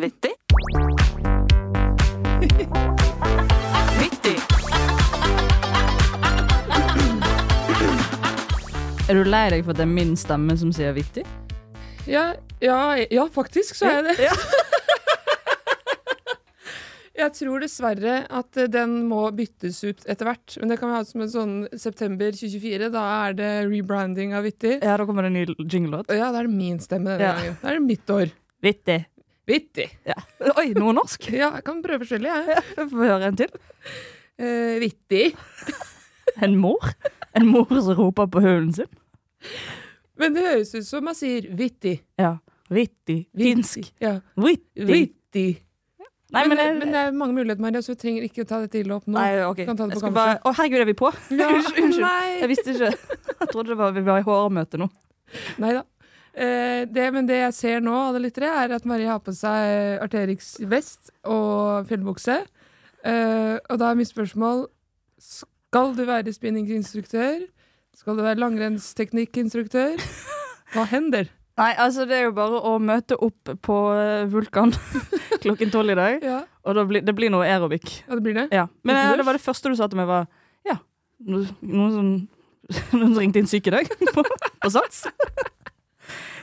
Vittig. Vittig. Er du lei deg for at det er min stemme som sier vittig? Ja, ja, ja faktisk så er jeg det. Ja. Jeg tror dessverre at den må byttes ut etter hvert. Men det kan vi ha som en sånn september 2024. Da er det rebranding av Vittig. Ja, da kommer det en ny jingle-låt. Ja, da er det min stemme denne Ja. gangen. Da er det mitt år. Vittig. Vittig. Ja. Oi, norsk. Ja, jeg kan prøve forskjellig, jeg. Jeg får høre en til. Uh, vittig. En mor. En mor som roper på hunden sin. Men det høres ut som man sier vittig. Ja. Vittig. Finsk. Ja. Vittig. Vittig. Nei, men, men, det, jeg, men det er mange muligheter, Maria, så vi trenger ikke å ta dette ille opp nå. Nei, ok. Kan ta det på Jeg bare Å, herregud, er vi på? Ja, Unnskyld. Nei. Jeg visste ikke. Jeg trodde det var, vi var i HR-møte nå. Nei da. Eh, det, men det jeg ser nå, alle lyttere, er at Marie har på seg Arterix vest og fjellbukse. Eh, og da er mitt spørsmål Skal du være spinninginstruktør? Skal du være langrennsteknikkinstruktør? Hva hender? Nei, altså det er jo bare å møte opp på eh, Vulkan klokken tolv i dag. Ja, Og da blir, det blir noe aerobic. ja det blir det. Ja. Men det, det var det første du sa til meg, var ja, noen som noen som ringte inn syk i dag på, på Sats.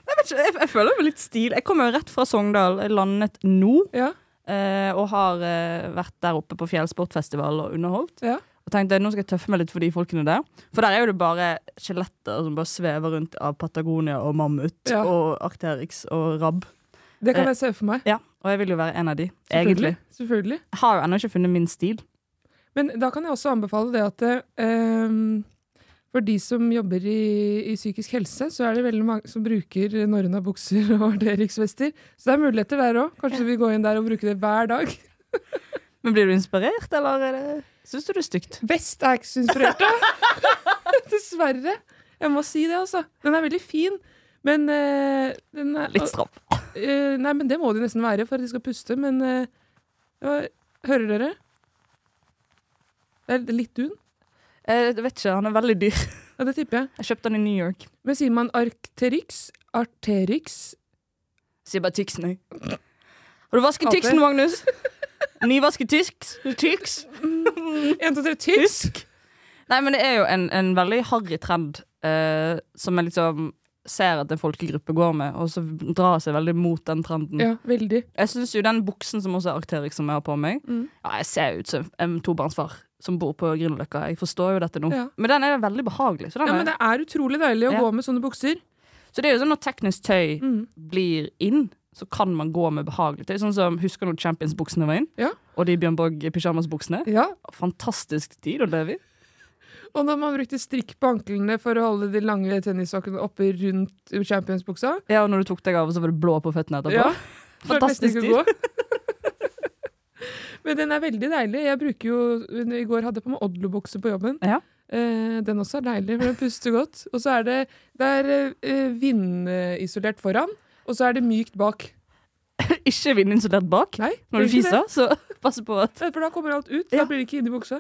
Jeg, vet ikke, jeg, jeg føler meg litt stil. Jeg kommer jo rett fra Sogndal. Jeg landet nå. Ja. eh, og har eh, vært der oppe på fjellsportfestival og underholdt. Ja. Og tenkte nå skal jeg tøffe meg litt for de folkene der. For der er jo det bare skjeletter som bare svever rundt av Patagonia og mammut Ja. og Arcterix og rabb. Det kan Eh, jeg se for meg. Ja, og jeg vil jo være en av de, egentlig. Selvfølgelig. Jeg har jo ennå ikke funnet min stil. Men da kan jeg også anbefale det at eh, for de som jobber i, i psykisk helse, så er det veldig mange som bruker norrøne bukser og Arterix-vester. Så det er muligheter der òg. Kanskje vi går inn der og bruker det hver dag. Men blir du inspirert, eller er det Syns du det er stygt? Vest er jeg ikke så inspirert av. Dessverre. Jeg må si det, altså. Den er veldig fin, men uh, den er, Litt stram. Uh, nei, men det må de nesten være for at de skal puste, men uh, Hører dere? Det er litt dun. Jeg vet ikke, han er veldig dyr. Ja, det tipper jeg. Jeg kjøpte han i New York. Men sier man Arcterix? Arterix? Sier bare Tixen, nei. Har du vasket. Tixen, Magnus? Nyvasket Tix? Tix? En, to, tre, tysk! Nei, men det er jo en, en veldig harry trend eh, som jeg liksom ser at en folkegruppe går med, og så drar seg veldig mot den trenden. Ja, veldig. Jeg syns jo den buksen som også er Arcterix som jeg har på meg Mm. Ja, jeg ser ut som en tobarnsfar som bor på Grünerløkka. Jeg forstår jo dette nå. Ja. Men den er veldig behagelig. Ja, er, men det er utrolig deilig å Ja. gå med sånne bukser. så det er jo sånn når teknisk tøy Mm. blir inn, så kan man gå med behagelig tøy. Sånn som Husker du når Champions-buksene var inn? Ja. Og de Bjørn Borg-pysjamasbuksene. Ja, Fantastisk tid å leve i. Og når man brukte strikk på anklene for å holde de lange tennissokkene oppe rundt Champions-buksa. Ja, og når du tok deg av, så var du blå på føttene etterpå. Ja, Fantastisk tid. Men den er veldig deilig. Jeg bruker jo, I går hadde jeg på meg Odlo-bukse på jobben. Ja. Eh, den også er deilig, for den puster godt. Og så er det, det er eh, vindisolert foran, og så er det mykt bak. Ikke vindisolert bak. Nei, Når du er fiser, så pass på at. For da kommer alt ut. Ja. Da blir det ikke inni buksa.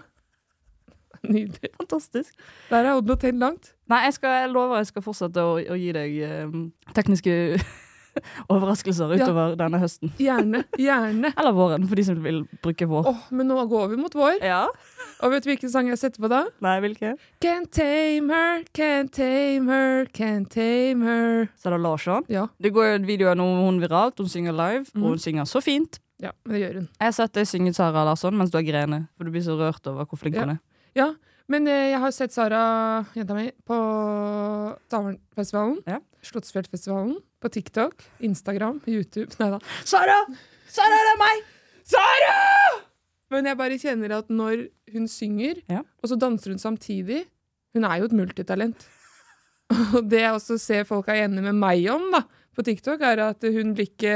Nydelig. Fantastisk. Der er Odlo tent langt. Nei, jeg, skal, jeg lover jeg skal fortsette å, å gi deg eh, tekniske overraskelser Ja. utover denne høsten. Gjerne. Gjerne. Eller våren, for de som vil bruke vår. Åh, men nå går vi mot vår. Ja? Og vet du hvilken sang jeg setter på da? Nei, hvilken? Can't tame her, can't tame her, can't tame her. Så er det Larsson. Ja, Det går jo en video noe hun viralt. Hun synger live, mm. og hun synger så fint. ja, det gjør hun. Jeg har sett deg synge Sara Larsson mens du har grene, for du blir så rørt over hvor flink Ja. hun er. Ja, men eh, jeg har sett Sara, jenta mi, på Tavernfestivalen. Ja. Slottsfjellfestivalen. På TikTok, Instagram, YouTube. Nei da. Sara! Sara, det er meg! Sara! Men jeg bare kjenner at når hun synger, Ja. og så danser hun samtidig Hun er jo et multitalent. Og det jeg også ser folk er enige med meg om da, på TikTok, er at hun blir ikke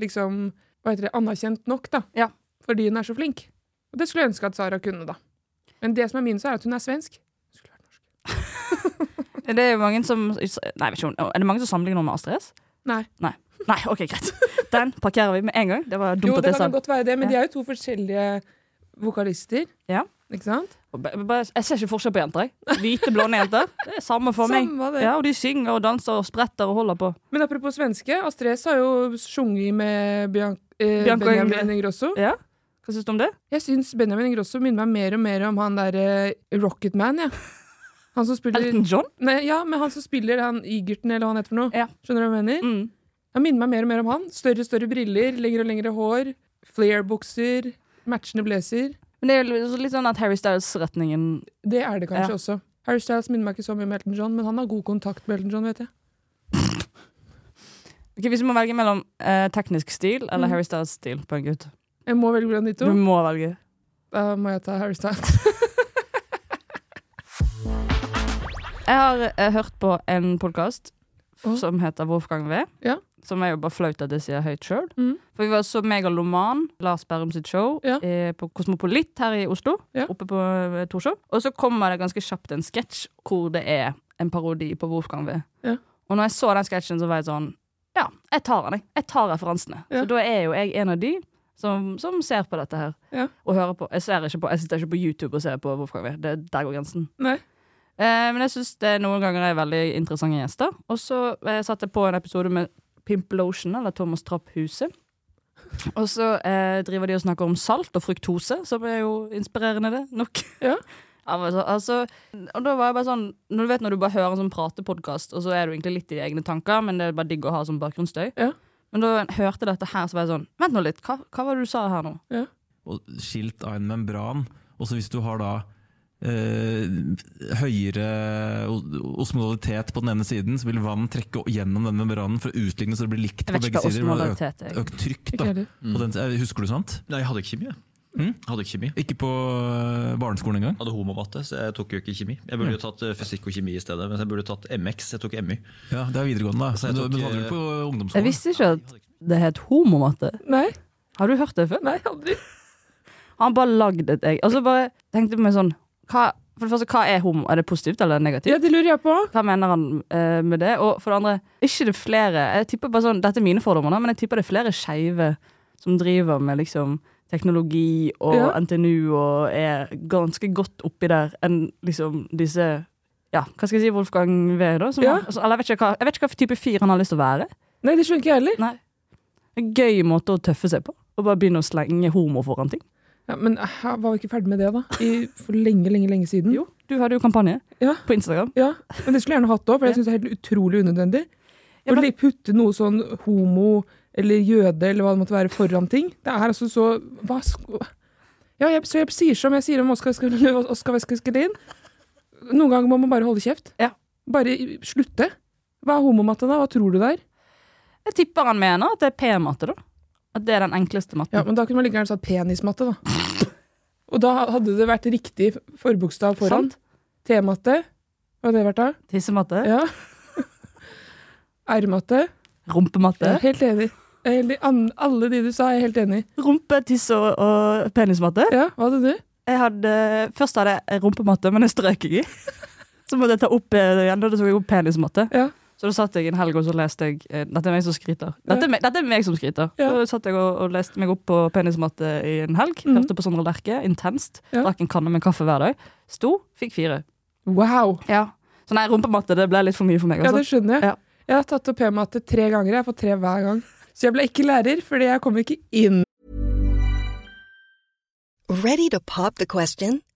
liksom, hva heter det, anerkjent nok da, Ja. fordi hun er så flink. Og det skulle jeg ønske at Sara kunne, da. Men det som er minus, er at hun er svensk. Skulle vært norsk. Det er jo mange som Nei, jeg vet ikke, er det mange som sammenligner henne med Astrid S? Nei. Nei. Nei, ok, greit. Den parkerer vi med en gang. Det var dumt Jo, at det jeg sa kan jo det. godt være det, men Ja. de er jo to forskjellige vokalister. Ja. Ikke sant? Jeg ser ikke forskjell på jenter. jeg. Hvite, blonde jenter. Det er samme for meg. Samme det. Ja, og de synger og danser og spretter og holder på. Men apropos svenske, Astrid S har jo sunget med Bian eh, Bianca Benjamin Ingrosso. Ja, Hva syns du om det? Jeg syns Benjamin Ingrosso minner meg mer og mer om han derre Rocketman, ja. Han som spiller Elton John? Nei, Ja, men han som spiller han Egerton, eller hva han heter for noe. Ja. Skjønner du hva jeg mener? Mm. Han minner meg mer og mer om han. Større og større briller, lengre og lengre hår, flare-bukser, matchende blazer. Men det er jo litt sånn at Harry Styles-retningen Det er det kanskje Ja. også. Harry Styles minner meg ikke så mye om Elton John, men han har god kontakt med Elton John, vet jeg. Ok, Hvis du må velge mellom eh, teknisk stil eller Mm. Harry Styles-stil på en gutt Jeg må velge blant de to. Du må velge. Da må jeg ta Harry Styles. Jeg har eh, hørt på en podkast Å. som heter Wolfgang V. Ja. Som er jo bare flaut at jeg sier høyt sjøl. Mm. For vi var så megaloman, Lars Berrum sitt show, Ja. eh, på Kosmopolit her i Oslo. Ja. Oppe på eh, Torshov. Og så kommer det ganske kjapt en sketsj hvor det er en parodi på Wolfgang V. Ja. Og når jeg så den sketsjen, så var jeg sånn Ja, jeg tar den, jeg. Jeg tar referansene. Ja. Så da er jo jeg en av de som, som ser på dette her. Ja. Og hører på. Jeg, ser ikke på. jeg sitter ikke på YouTube og ser på Wolfgang V. Det, der går grensen. Nei. Eh, men jeg syns det noen ganger er veldig interessante gjester. Og så eh, satte jeg på en episode med Pimplotion, eller Thomas Trapp Huset. Og så eh, driver de og snakker om salt og fruktose, som er jo inspirerende, det. Nok. Ja. Altså, altså, og da var jeg bare sånn Når du vet når du bare hører en sånn pratepodkast, og så er du egentlig litt i egne tanker, men det er bare digg å ha som bakgrunnsstøy. Ja. Men da jeg hørte dette her, så var jeg sånn Vent nå litt, hva, hva var det du sa her nå? og skilt av en membran. Og så hvis du har da høyere osmodalitet osmolalitet på den ene siden, så vil vann trekke gjennom den membranen for å utligne så det blir likt på begge sider. Er. Økt, økt trykk, da. På den, eh, husker du sånt? Nei, jeg hadde ikke kjemi. Mm. Hadde ikke kjemi. Ikke på eh, barneskolen engang? Hadde homomatte, så jeg tok jo ikke kjemi. Jeg burde jo tatt eh, fysikk og kjemi i stedet, men jeg burde tatt MX. Jeg tok MY. Ja, det er videregående, da. Jeg Men, tok, men hadde du på ungdomsskolen? Jeg visste ikke at det het homomatte. Nei, Har du hørt det før? nei, aldri. Han bare lagde et egg. Og så bare tenkte jeg på meg sånn hva, For det første, hva er homo? Er det positivt eller negativt? Ja, det lurer jeg på. Hva mener han eh, med det? Og for det andre, ikke det flere Jeg tipper bare sånn, Dette er mine fordommer, men jeg tipper det er flere skeive som driver med liksom teknologi og Ja. NTNU og er ganske godt oppi der enn liksom disse Ja, hva skal jeg si, Wolfgang V, da? Som Ja. Er, altså, jeg vet, hva, jeg vet ikke hva type fyr han har lyst til å være. Nei, det skjønner ikke jeg heller. Nei. En gøy måte å tøffe seg på. Og bare begynne å slenge homo foran ting. Ja, men jeg var vi ikke ferdig med det, da? I, for lenge, lenge, lenge siden? Jo, du hadde jo kampanje Ja. på Instagram. Ja, men det skulle jeg gjerne hatt òg, for jeg syns det er helt utrolig unødvendig. Å men- putte noe sånn homo eller jøde eller hva det måtte være foran ting. Det er altså så hva skal... Ja, jeg, så jeg sier som jeg sier om Oskar Sk- Oskar Wesker Skelin. Noen ganger må man bare holde kjeft. Ja. Bare slutte. Hva er homomatte, da? Hva tror du det er? Jeg tipper han mener at det er P-matte, da. At det er den enkleste matten. Ja, men da kunne man like gjerne sagt penismatte, da. Og da hadde det vært riktig forbokstav foran. Sant? T-matte. Hva hadde det vært da? Tissematte. Ja. R-matte. Rumpematte. Jeg er helt enig. Er helt Alle de du sa, er jeg helt enig i. Rumpe, tiss og, og penismatte. Ja, hva hadde du? Jeg hadde, først hadde jeg rumpematte, men det strøk jeg i. Så måtte jeg ta opp eh, igjen, og da tok jeg opp penismatte. Ja. Så da satt jeg en helg og så leste jeg eh, Dette er meg som skryter. Dette, er meg- dette er meg som skryter. Ja. Så satt jeg og, og leste meg opp på penismatte i en helg. Mm. Hørte på Sondre Lerche intenst. Ja. Drakk en kanne med kaffe hver dag. Sto, fikk fire. Wow! Ja. Så nei, rumpematte det ble litt for mye for meg. Ja, Altså. det skjønner jeg. Ja. Jeg har tatt opp P-matte tre ganger. Jeg fått tre hver gang. Så jeg ble ikke lærer, fordi jeg kom ikke inn. Ready to pop the question?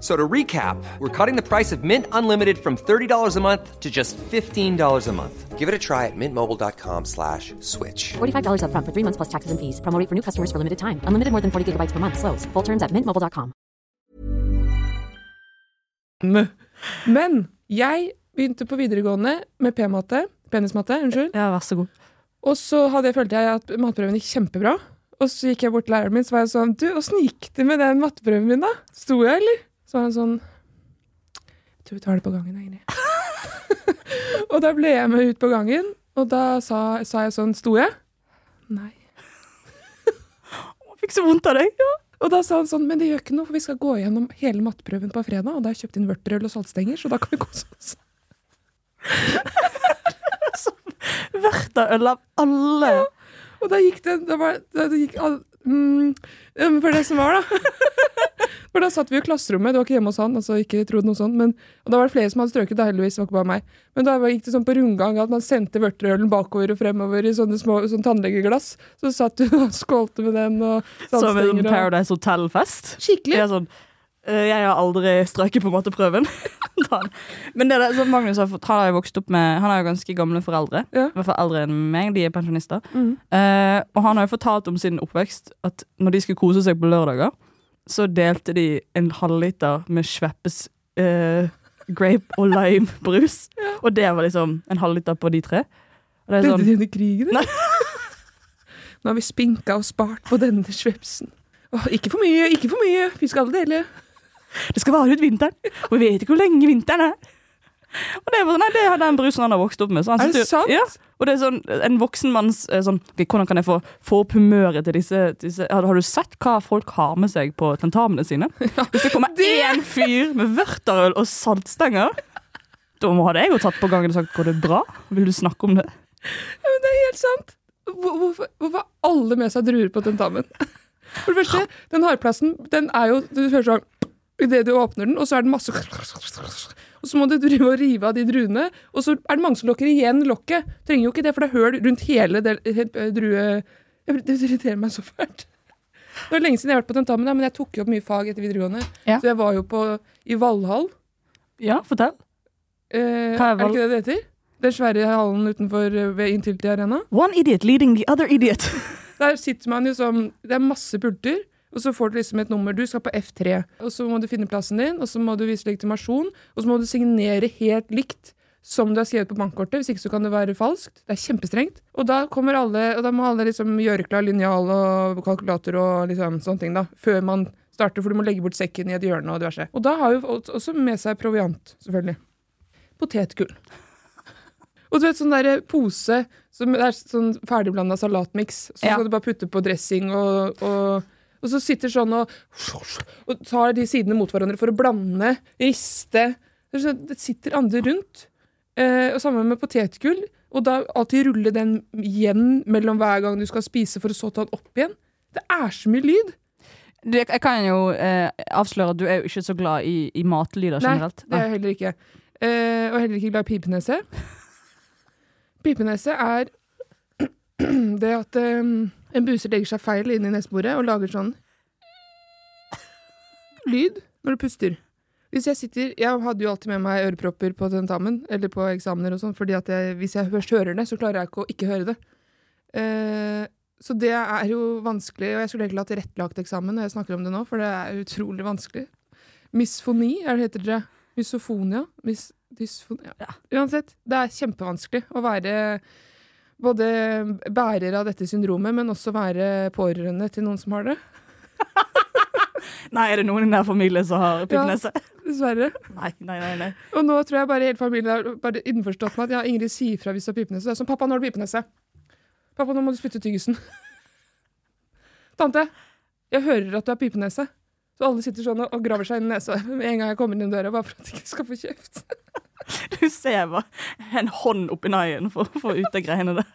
So to recap, we're cutting the price of Mint Unlimited from $30 a month to just $15 a month. Give it a try at mintmobile.com slash switch. $45 upfront for three months plus taxes and fees. Promo rate for new customers for limited time. Unlimited more than 40 gigabytes per month. Slows. Full terms at mintmobile.com. Men jeg begynte på videregående med p-matte. Penismatte, unnskyld. Ja, vær så god. Og så hadde jeg, følte jeg at matprøven gikk kjempebra. Og så gikk jeg bort til læreren min så var jeg sånn Du, åssen gikk det med den matteprøven min, da? Sto jeg, eller? Så var han sånn Jeg tror vi tar det på gangen, egentlig. og da ble jeg med ut på gangen, og da sa, sa jeg sånn Sto jeg? Nei. Fikk så vondt av deg. Ja. Og da sa han sånn Men det gjør ikke noe, for vi skal gå gjennom hele matteprøven på fredag, og da har jeg kjøpt inn vørterøl og saltstenger, så da kan vi kose oss. Vertaøl av alle. Og da gikk det, det, var, det gikk, all- mm, For det som var, da For da satt vi i klasserommet, det var ikke hjemme hos han, altså ikke trodde noe sånt, men, og da var det flere som hadde strøket, da heldigvis, det var ikke bare meg. Men da gikk det sånn på rundgang at man sendte vørterølen bakover og fremover i sånne små sånn tannlegeglass. Så satt du og skålte med den og Som en Paradise Hotel-fest. Skikkelig. Jeg sånn eh, Jeg har aldri strøket på matteprøven. Men det er det, så Magnus har, fått, har jo vokst opp med Han har jo ganske gamle foreldre. Ja. I hvert fall eldre enn meg. De er pensjonister. Mm. Uh, og han har jo fortalt om sin oppvekst at når de skulle kose seg på lørdager, så delte de en halvliter med Sveppes eh, grape og lime-brus. Og det var liksom en halvliter på de tre. Og det er Ledde sånn, de under krigen? eller? Nå har vi spinka og spart på denne svepsen. Åh, ikke for mye, ikke for mye. Vi skal alle dele. Det skal vare ut vinteren, og vi vet ikke hvor lenge vinteren er. Og det nei, det er den brusen han har vokst opp med. Er det sant? Ja, og det er sånn, en voksen manns eh, sånn, Hvordan kan jeg få, få opp humøret til disse, disse har, har du sett hva folk har med seg på tentamene sine? Hvis det kommer én fyr med vørterøl og saltstenger, da hadde jeg jo tatt på gangen og sagt går det bra? Vil du snakke om det? Ja, men det er helt sant. Hvorfor, hvorfor har alle med seg druer på tentamen? For det første, den hardplassen, den er jo Du hører sånn Idet du åpner den, og så er den masse Og så må du drive og rive av de druene, og så er det mange som lukker igjen lokket. Trenger jo ikke det, for det er høl rundt hele del, eh, drue... Det irriterer meg så fælt. Det var lenge siden jeg har vært på tentamen, men jeg tok jo opp mye fag etter videregående. Ja. Så jeg var jo på, i Valhall. Ja, fortell. Eh, er er det ikke det det heter? Den svære hallen utenfor eh, ved Intility Arena. One idiot leading the other idiot. Der sitter man jo som Det er masse pulter, og så får du liksom et nummer. Du skal på F3, og så må du finne plassen din, og så må du vise legitimasjon, og så må du signere helt likt som du har skrevet på bankkortet, hvis ikke så kan det være falskt. Det er kjempestrengt. Og da kommer alle, og da må alle liksom gjøre klar linjal og kalkulator og liksom sånne ting, da, før man starter, for du må legge bort sekken i et hjørne og diverse. Og da har jo også med seg proviant, selvfølgelig. Potetgull. Og du vet sånn der pose som er sånn ferdigblanda salatmiks. Så Ja. skal du bare putte på dressing og, og Og så sitter sånn og, og tar de sidene mot hverandre for å blande, riste. Det, sånn- sitter andre rundt. Eh, og sammen med potetgull. Og da alltid rulle den igjen mellom hver gang du skal spise, for å så ta den opp igjen. Det er så mye lyd. Du, jeg kan jo eh, avsløre at du er jo ikke så glad i, i matlyder generelt. Nei, det er jeg heller ikke. Eh, og heller ikke glad i pipenese. Pipenese er det at eh, en buser legger seg feil inn i neseboret og lager sånn lyd når du puster. Hvis jeg sitter Jeg hadde jo alltid med meg ørepropper på tentamen, eller på eksamener og sånn, fordi at jeg, hvis jeg først hører det, så klarer jeg ikke å ikke høre det. Eh, så det er jo vanskelig, og jeg skulle egentlig hatt tilrettelagt eksamen når jeg snakker om det nå, for det er utrolig vanskelig. Misfoni, er det heter det? Misofonia? Mis, dysfonia? Ja. Uansett, det er kjempevanskelig å være både bærer av dette syndromet, men også være pårørende til noen som har det. Nei, er det noen i nær familie som har pipenese? Dessverre. Nei, nei, nei. nei. Og nå tror jeg bare hele familien bare innforstått med at ja, Ingrid sier fra hvis du har pipenese. Det er som 'Pappa, nå har du pipenese'. 'Pappa, nå må du spytte tyggisen'. 'Tante, jeg hører at du har pipenese'. Så alle sitter sånn og graver seg inn i nesa med en gang jeg kommer inn døra, bare for at de ikke skal få kjeft. Du ser bare en hånd oppi naien for å få ut de greiene der.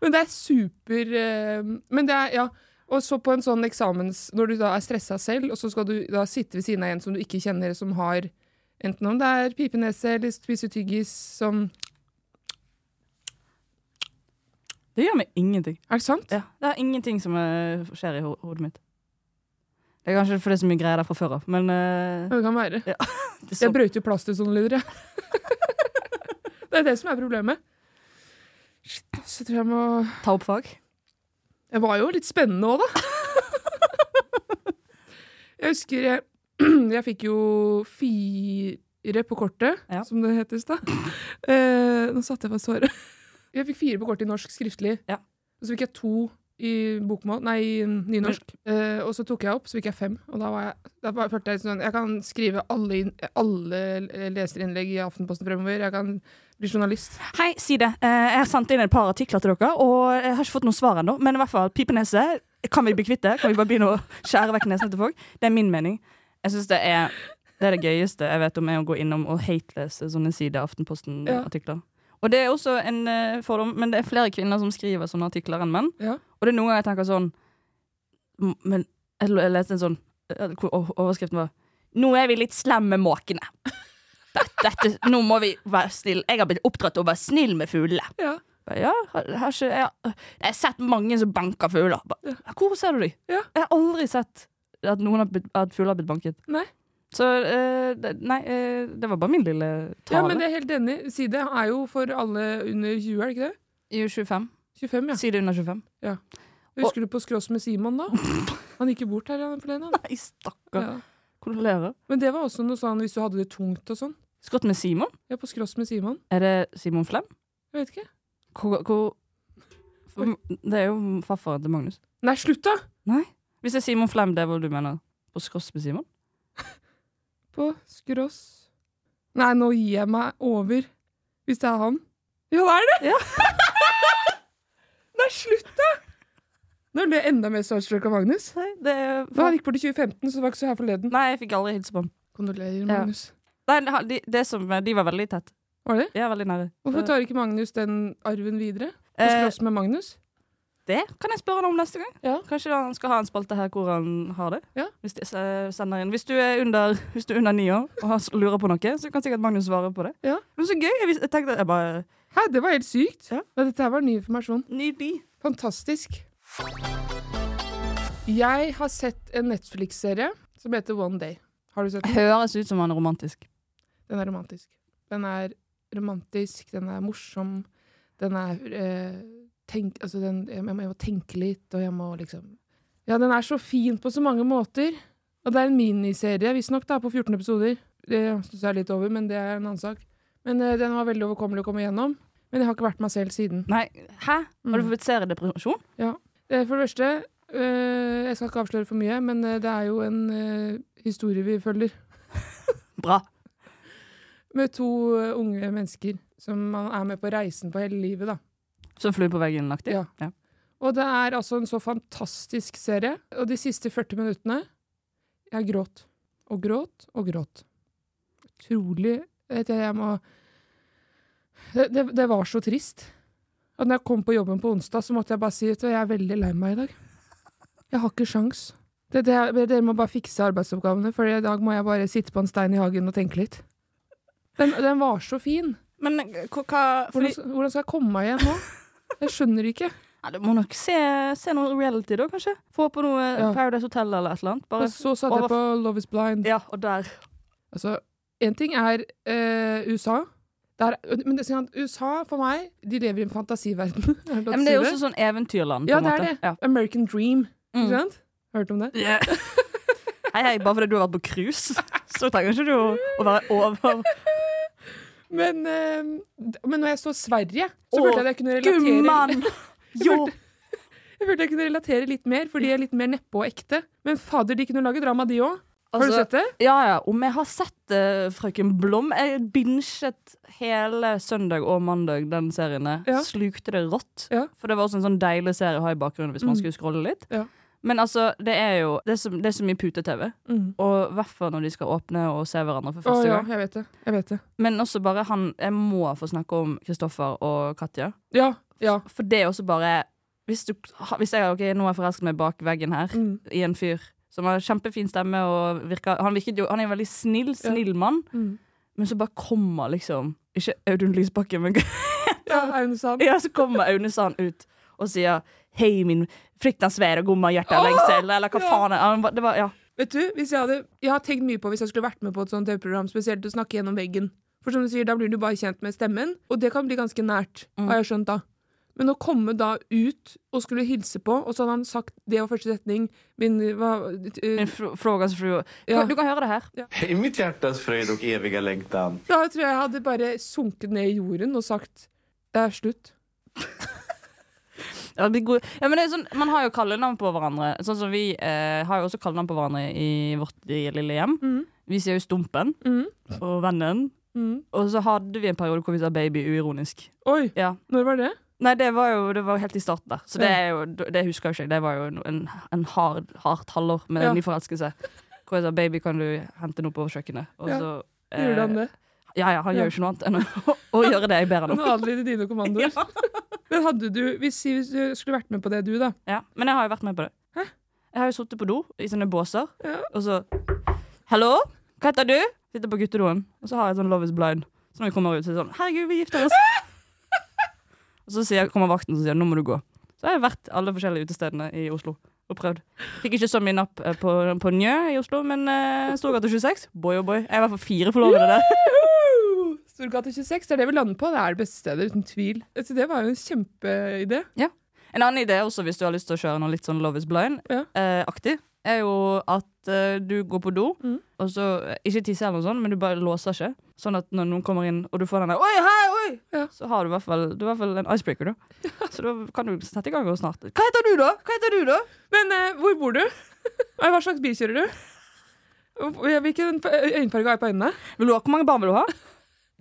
Men det er super eh, Men det er, ja. Og så på en sånn eksamens Når du da er stressa selv, og så skal du da sitte ved siden av en som du ikke kjenner, som har enten om det er pipenese eller spiser tyggis som Det gjør meg ingenting. Er det sant? Ja, det er ingenting som eh, skjer i hodet mitt. Det er kanskje fordi det er så mye greier der fra før av, men eh, Det kan være. det er så, Jeg brøyter plass til sånne lyder, jeg. det er det som er problemet. Shit, så tror jeg må ta opp fag. Jeg var jo litt spennende òg, da. jeg husker jeg, Jeg fikk jo fire på kortet, Ja. som det heter i stad. Eh, nå satte jeg fast håret. Jeg fikk fire på kortet i norsk skriftlig. Ja. Og så fikk jeg to i bokmål, nei, i nynorsk. Uh, og så tok jeg opp, så fikk jeg fem. Og da, var jeg, da følte jeg sånn Jeg kan skrive alle, inn- alle leserinnlegg i Aftenposten fremover. Jeg kan bli journalist. Hei, si det. Uh, Jeg har sendt inn et par artikler til dere, og jeg har ikke fått noe svar ennå. Men i hvert fall, pipenese kan vi bli kvitt det. Kan vi bare begynne å skjære vekk nesene til folk? Det er min mening. Jeg synes det er det er det gøyeste jeg vet om, er å gå innom og hatelese sånne sider Aftenposten-artikler. Og det er også en uh, fordom, men det er flere kvinner som skriver sånne artikler enn menn. Ja. Og det er noen ganger jeg tenker sånn Men jeg jeg leste en sånn eh, o- Overskriften var 'Nå er vi litt slemme med måkene'. Dette, dette, nå må vi være snille. Jeg har blitt oppdratt til å være snill med fuglene. Ja. Ja, jeg, har ikke, jeg, har- jeg har sett mange som banker fugler. Ja. Hvor ser du de? Ja. Jeg har aldri sett at noen har blitt, at fugler har blitt banket. Nei. Så uh, det, nei, uh, det var bare min lille tale. Ja, men det er helt enig. Side er jo for alle under 20, er det ikke det? I 25. 25, ja. Side under 25. Husker du på Skross med Simon, da? Han gikk jo bort her forleden. Nei, stakkar. Ja. Kondolerer. Men det var også noe sånn hvis du hadde det tungt og sånn. Skrått med Simon? Ja, på Skross med Simon. Er det Simon Flem? Jeg vet ikke. Hvor, hvor Det er jo farfaren til Magnus. Nei, slutt, da! Nei. Hvis det er Simon Flem, det er hva du mener? På skross med Simon? På Skross Nei, nå gir jeg meg over. Hvis det er han. Ja, det er det! Ja. Nei, slutt, da! Nå ble jeg enda mer starstruck av Magnus. Nei, det For han gikk bort i 2015, så var ikke så her forleden. Nei, jeg fikk aldri hilse på ham. Kondolerer, Ja. Magnus. Nei, det, de, det som, de var veldig tett. Var det? De er veldig nære. Hvorfor tar ikke Magnus den arven videre? Og slåss Skross med Magnus? Det kan jeg spørre han om neste gang. Ja. Kanskje han skal ha en spalte her hvor han har det. Ja. Hvis, de eh, hvis du er under, hvis du er under ni år og lurer på noe, så kan sikkert Magnus svare på det. Ja. Men så gøy! Jeg tenkte jeg bare Hæ, det var helt sykt. Ja. Dette her var ny informasjon. Nydelig. Fantastisk. Jeg har sett en Netflix-serie som heter One Day. Har du sett den? Høres ut som han er romantisk. Den er romantisk. Den er romantisk, den er morsom, den er eh, tenk, altså den, jeg, må, jeg må tenke litt, og jeg må liksom Ja, den er så fin på så mange måter. Og det er en miniserie, visstnok, på 14 episoder. Det stusser jeg litt over, men det er en annen sak. Men eh, den var veldig overkommelig å komme igjennom. Men jeg har ikke vært meg selv siden. Nei, hæ? Har du Mm. fått seriedepresjon? Eh, For det første, eh, jeg skal ikke avsløre for mye, men eh, det er jo en eh, historie vi følger. Bra. Med to eh, unge mennesker som man er med på reisen på hele livet, da. Som flue på veggen-aktig? Ja. Og det er altså en så fantastisk serie. Og de siste 40 minuttene Jeg gråt. Og gråt og gråt. Utrolig vet jeg, jeg må det, det, det var så trist. At når jeg kom på jobben på onsdag, så måtte jeg bare si at jeg er veldig lei meg i dag. Jeg har ikke sjans. Det, det, dere må bare fikse arbeidsoppgavene, for i dag må jeg bare sitte på en stein i hagen og tenke litt. Den, den var så fin. Men hva, hva fordi, Hvordan, hvordan skal jeg komme meg igjen nå? Jeg skjønner ikke. ja, Du må nok se, se noe reality, da, kanskje? Få på noe Ja. Paradise Hotel eller et eller annet. Bare, Og så satte jeg på Love is Blind. Ja, og der. Altså, en ting er eh, USA. Der, men det, sånn USA, for meg, de lever i en fantasiverden. Er det men det er jo også sånn eventyrland. på Ja, det er det. Ja. American Dream. Mm. Ikke sant? Hørt om det? Hei, hei, bare fordi du har vært på cruise, så trenger ikke du å, være over Men, eh, men når jeg så Sverige, så følte jeg at jeg kunne relatere Gumman! Jo! Jeg følte jeg kunne relatere litt mer, for de er litt mer neppe og ekte. Men fader, de kunne lage drama, de òg. Har du Altså, sett det? Ja, ja. Om jeg har sett uh, Frøken Blom Jeg binget hele søndag og mandag den serien. Ja. Slukte det rått. Ja. For det var også en sånn deilig serie å ha i bakgrunnen hvis man Mm. skulle scrolle litt. Ja. Men altså, det er jo Det er så, det er så mye pute-TV. Mm. Og i hvert fall når de skal åpne og se hverandre for første ja, gang. jeg vet det. Jeg vet det. Men også bare han Jeg må få snakke om Kristoffer og Katja. Ja. Ja. For det er også bare Hvis, du, hvis jeg ok, nå har jeg forelsket meg bak veggen her Mm. i en fyr som har kjempefin stemme og virker Han, virket jo, han er en veldig snill, snill mann, Mm. men så bare kommer liksom Ikke Audun Lysbakken, men ja Aune Sand. ja, så kommer Aune Sand ut og sier 'Hei, min fryktansvære svære gomma hjertelengsel', eller hva Ja. faen han Det var, ja. Vet du, jeg, hadde, jeg har tenkt mye på hvis jeg skulle vært med på et sånt TV-program, spesielt å snakke gjennom veggen. For som du sier, da blir du bare kjent med stemmen, og det kan bli ganske nært, Mm. har jeg skjønt da. Men å komme da ut og skulle hilse på, og så hadde han sagt Det var første setning. Min hva, eh, Min fr- frågas fru. Ja. Du kan høre det her. I mitt hjertes frøyd og evige lengtan. Da tror jeg jeg hadde bare sunket ned i jorden og sagt Det er slutt. Ja, det blir ja, men det er sånn, man har jo kallenavn på hverandre. Sånn som Vi eh, har jo også kallenavn på hverandre i vårt lille hjem. Mm. Vi sier jo Stumpen Mm. og Vennen. Mm. Og så hadde vi en periode hvor vi sa baby uironisk. Oi, Ja. når var det? Nei, det var jo det var helt i starten der. Så det, jo, det husker jeg ikke. Det var jo en, en, hard, hardt halvår med Ja. ny forelskelse. Hvor jeg sa baby, kan du hente noe på kjøkkenet? Og Ja. så Gjorde han det? Ja, ja, han Ja. gjør jo ikke noe annet enn å, å gjøre det jeg ber han Han om. adlyder dine kommandoer. Men hadde du hvis, hvis du skulle vært med på det, du, da? Ja, men jeg har jo vært med på det. Hæ? Jeg har jo sittet på do i sånne båser, Ja. og så Hallo, hva heter du? Sitter på guttedoen, og så har jeg sånn Love is blind. Så når vi kommer ut, så er det sånn Herregud, vi gifter oss! og så sier, kommer vakten og sier nå må du gå. Så har jeg vært alle forskjellige utestedene i Oslo og prøvd. Fikk ikke så mye napp eh, på, på Njø i Oslo, men uh, Storgata 26, boy oh boy. Jeg er i hvert fall fire forlovede der. Storgata 26, det er det vi lander på. Det er det beste stedet, uten tvil. Så det var jo en kjempeidé. En annen idé også, hvis du har lyst til å kjøre noe litt sånn Love is blind-aktig, er jo at uh, du går på do, Mm. og så eh, Ikke tisser eller noe sånt, men du bare låser ikke. Sånn at når noen kommer inn, og du får den der Oi, hei, oi! Ja. Så har du i hvert fall, du i hvert fall en icebreaker, da. Så da kan du sette i gang og snart. Hva heter du, da? Hva heter du, da? Men uh, hvor bor du? Hva slags bil kjører du? Hvilken øyenfarge har jeg på øynene? Vil du ha, Hvor mange barn vil du ha?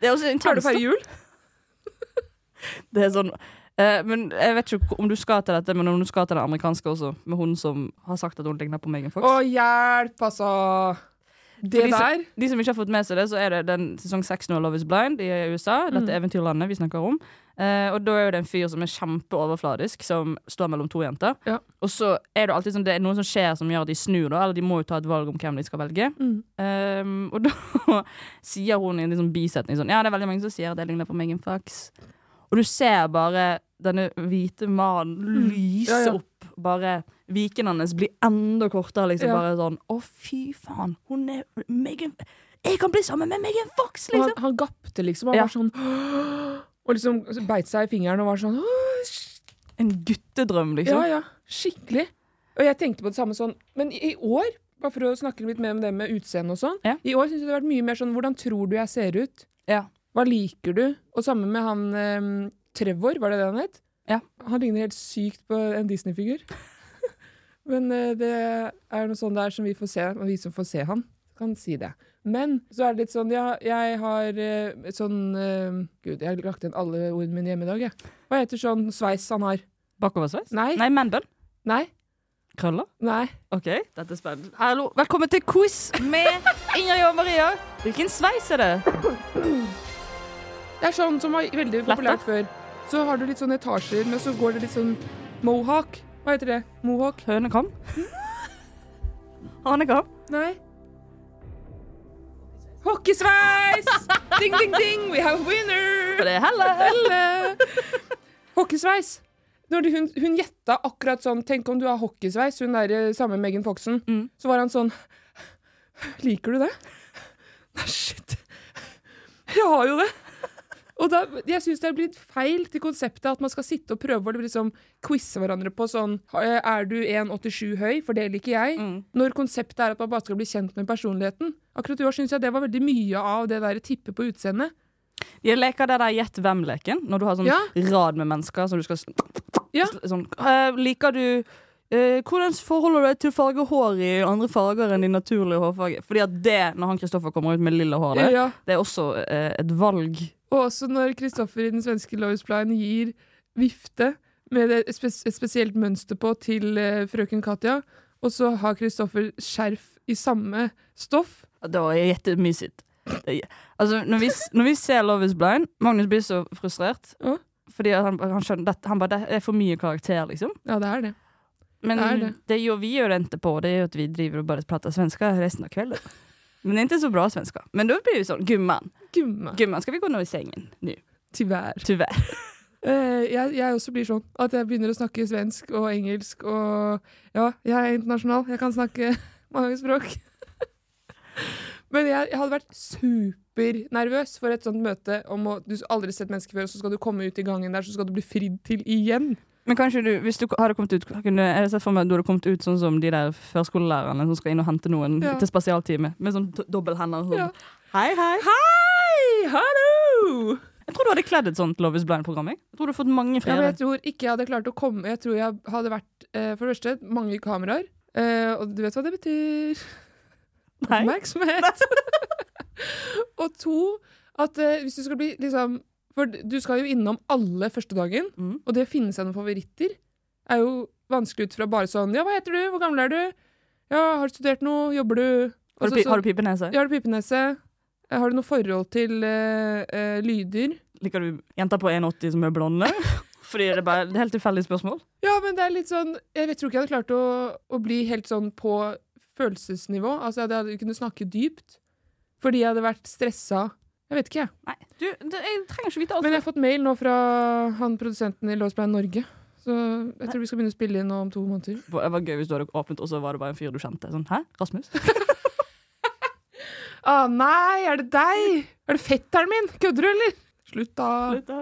Det er også Har du intenst. jul? Det er sånn eh, men Jeg vet ikke om du skal til dette, men om du skal til det amerikanske også, med hun som har sagt at hun ligner på Megan Fox. Å, hjelp, altså! Det de der? som- De som ikke har fått med seg det, så er det den sesong seks nå av Love is Blind i USA. Dette Mm. eventyrlandet vi snakker om. Eh, og da er jo det en fyr som er kjempeoverfladisk, som står mellom to jenter. Ja. Og så er det alltid sånn, det er noe som skjer som gjør at de snur, da, eller de må jo ta et valg om hvem de skal velge. Mm. Um, og da sier hun i en liksom bisetning sånn Ja, det er veldig mange som sier at jeg ligner på Megan Fox. Og du ser bare denne hvite mannen lyse Mm. Ja, ja. opp. Bare viken hans blir enda kortere. Liksom Ja. bare sånn Å, fy faen, hun er Megan Jeg kan bli sammen med Megan Fox, liksom! han, han gapte liksom. Han Ja. var sånn Og liksom beit seg i fingeren og var sånn «Åh, En guttedrøm, Ja, liksom. ja. Skikkelig. Og jeg tenkte på det samme sånn Men i, i år, bare for å snakke litt mer om det med utseende og sånn, Ja. i år syns jeg det har vært mye mer sånn Hvordan tror du jeg ser ut? Ja. Hva liker du? Og sammen med han eh, Trevor, var det det han het? Ja. Han ligner helt sykt på en Disney-figur. Men uh, det er noe sånn der som vi får se, og vi som får se han, kan si det. Men så er det litt sånn, ja, jeg har uh, sånn uh, Gud, jeg har lagt igjen alle ordene mine hjemme i dag, jeg. Hva heter sånn sveis han har? Bakoversveis? Nei. Nei, manbun? Nei? Krøller? Nei. OK, dette er spennende. Hallo, velkommen til quiz med Ingrid og Maria. Hvilken sveis er det? Det er sånn som var veldig populært før. Så har du litt sånne etasjer, men så går det litt sånn mohawk. Hva heter det? Mohawk? Hønekam? Hanekam? Nei. Hockeysveis! ding, ding, ding! We have a winner! For det er Helle. Helle! Hockeysveis. Når de, hun, hun gjetta akkurat sånn Tenk om du har hockeysveis, hun der sammen samme Megan Foxen. Mm. Så var han sånn Liker du det? Nei, shit. Jeg har jo det. Og da, jeg syns det er blitt feil til konseptet at man skal sitte og prøve å liksom quize hverandre på sånn Er du 1,87 høy? For det liker jeg. Mm. Når konseptet er at man bare skal bli kjent med personligheten. Akkurat i år syns jeg det var veldig mye av det der tippe på utseendet. De leker det der gjett hvem-leken, når du har sånn Ja. rad med mennesker som du skal Ja. sånn, uh, Liker du uh, Hvordan forholder du deg til å farge hår i andre farger enn din naturlige hårfarge? Fordi at det, når han Kristoffer kommer ut med lilla hår, det, Ja. det er også uh, et valg. Og også når Kristoffer i den svenske Lois Blind gir vifte med et, spes et spesielt mønster på til eh, frøken Katja, og så har Kristoffer skjerf i samme stoff. Det var jettemysigt. Det- Altså, når vi, når vi ser Love is blind Magnus blir så frustrert. Ja. Fordi han, han skjønner at han bare, Det er for mye karakter, liksom. Ja, det er det. Men Det er det, det. vi gjør inte på, det er jo at vi driver og bare prater svenska resten av kvällen. Men det är inte så bra svenska. Men då blir det sånn, gumman, Gumman. gumman ska vi gå ner i sängen nu? Tyvärr. Tyvärr. Uh, jeg, jeg også blir sånn at jeg begynner å snakke svensk og engelsk og Ja, jeg er internasjonal. Jeg kan snakke mange språk. Men jeg, jeg hadde vært supernervøs for et sånt møte om å Du har aldri sett mennesker før, og så skal du komme ut i gangen der, så skal du bli fridd til igjen. Men kanskje du, hvis du hadde kommet ut kunne, Jeg hadde sett for meg at du hadde kommet ut sånn som de der førskolelærerne som skal inn og hente noen Ja. til spesialtime, med sånn do- dobbelthender. Sånn. Ja. Hei, hei. Hei! Hallo! Jeg tror du hadde kledd et sånt Love is Blind-program. Jeg Jeg tror du hadde fått mange Ja, jeg tror ikke jeg hadde klart å komme Jeg tror jeg hadde vært eh, For det første mange kameraer. Eh, og du vet hva det betyr? Nei. Oppmerksomhet. og to at eh, hvis du skal bli liksom For du skal jo innom alle første dagen, mm. og det å finne seg noen favoritter er jo vanskelig ut fra bare sånn Ja, hva heter du? Hvor gammel er du? Ja, har du studert noe? Jobber du? Har Altså du, har du pipenese? Ja, har du pipenese? Har du noe forhold til uh, uh, lyder? Liker du jenter på 1,80 som er blonde? Fordi det er bare det er helt tilfeldige spørsmål. Ja, men det er litt sånn Jeg tror ikke jeg hadde klart å, å bli helt sånn på følelsesnivå. Altså, jeg hadde kunnet snakke dypt. Fordi jeg hadde vært stressa. Jeg vet ikke, jeg. Nei, du, det, jeg trenger ikke vite alt. Men jeg har fått mail nå fra han produsenten i Låsbein Norge. Så jeg tror vi skal begynne å spille inn nå om to måneder. Det var gøy hvis du hadde åpnet, og så var det bare en fyr du kjente. Sånn, Hæ? Rasmus? Å nei, er det deg? Er det fetteren min? Kødder du, eller? Slutt, da.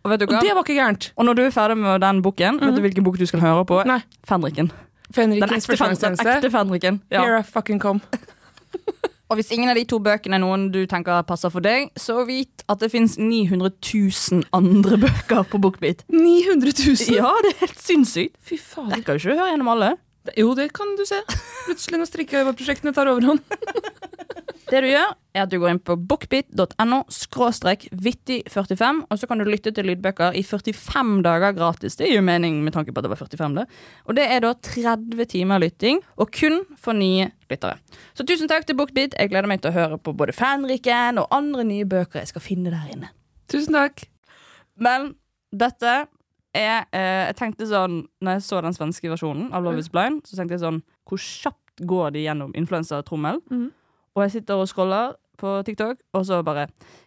Og vet du Og det var ikke gærent. Og når du er ferdig med den boken, vet du hvilken bok du skal høre på? Nei. Fenriken. Fenrikens den ekte Fenriken. Ja. Here I fucking come. Og hvis ingen av de to bøkene er noen du tenker passer for deg, så vit at det fins 900 000 andre bøker på Bookbeat. 900 000! Ja, det er helt sinnssykt. Fy faen. Rekker jo ikke å høre gjennom alle. Jo, det kan du se. Plutselig når strikkeprosjektene tar overhånd. Det du gjør, er at du går inn på bookbit.no skråstrek vittig45, og så kan du lytte til lydbøker i 45 dager gratis. Det gir jo mening med tanke på at det var 45, det. Og det er da 30 timer lytting, og kun for nye lyttere. Så tusen takk til Bookbit. Jeg gleder meg til å høre på både Fanriken og andre nye bøker jeg skal finne der inne. Tusen takk. Men dette er eh, Jeg tenkte sånn Når jeg så den svenske versjonen av Love is Blind, så tenkte jeg sånn Hvor kjapt går de gjennom influensatrommel? Mhm. Og jeg sitter og scroller på TikTok, og så bare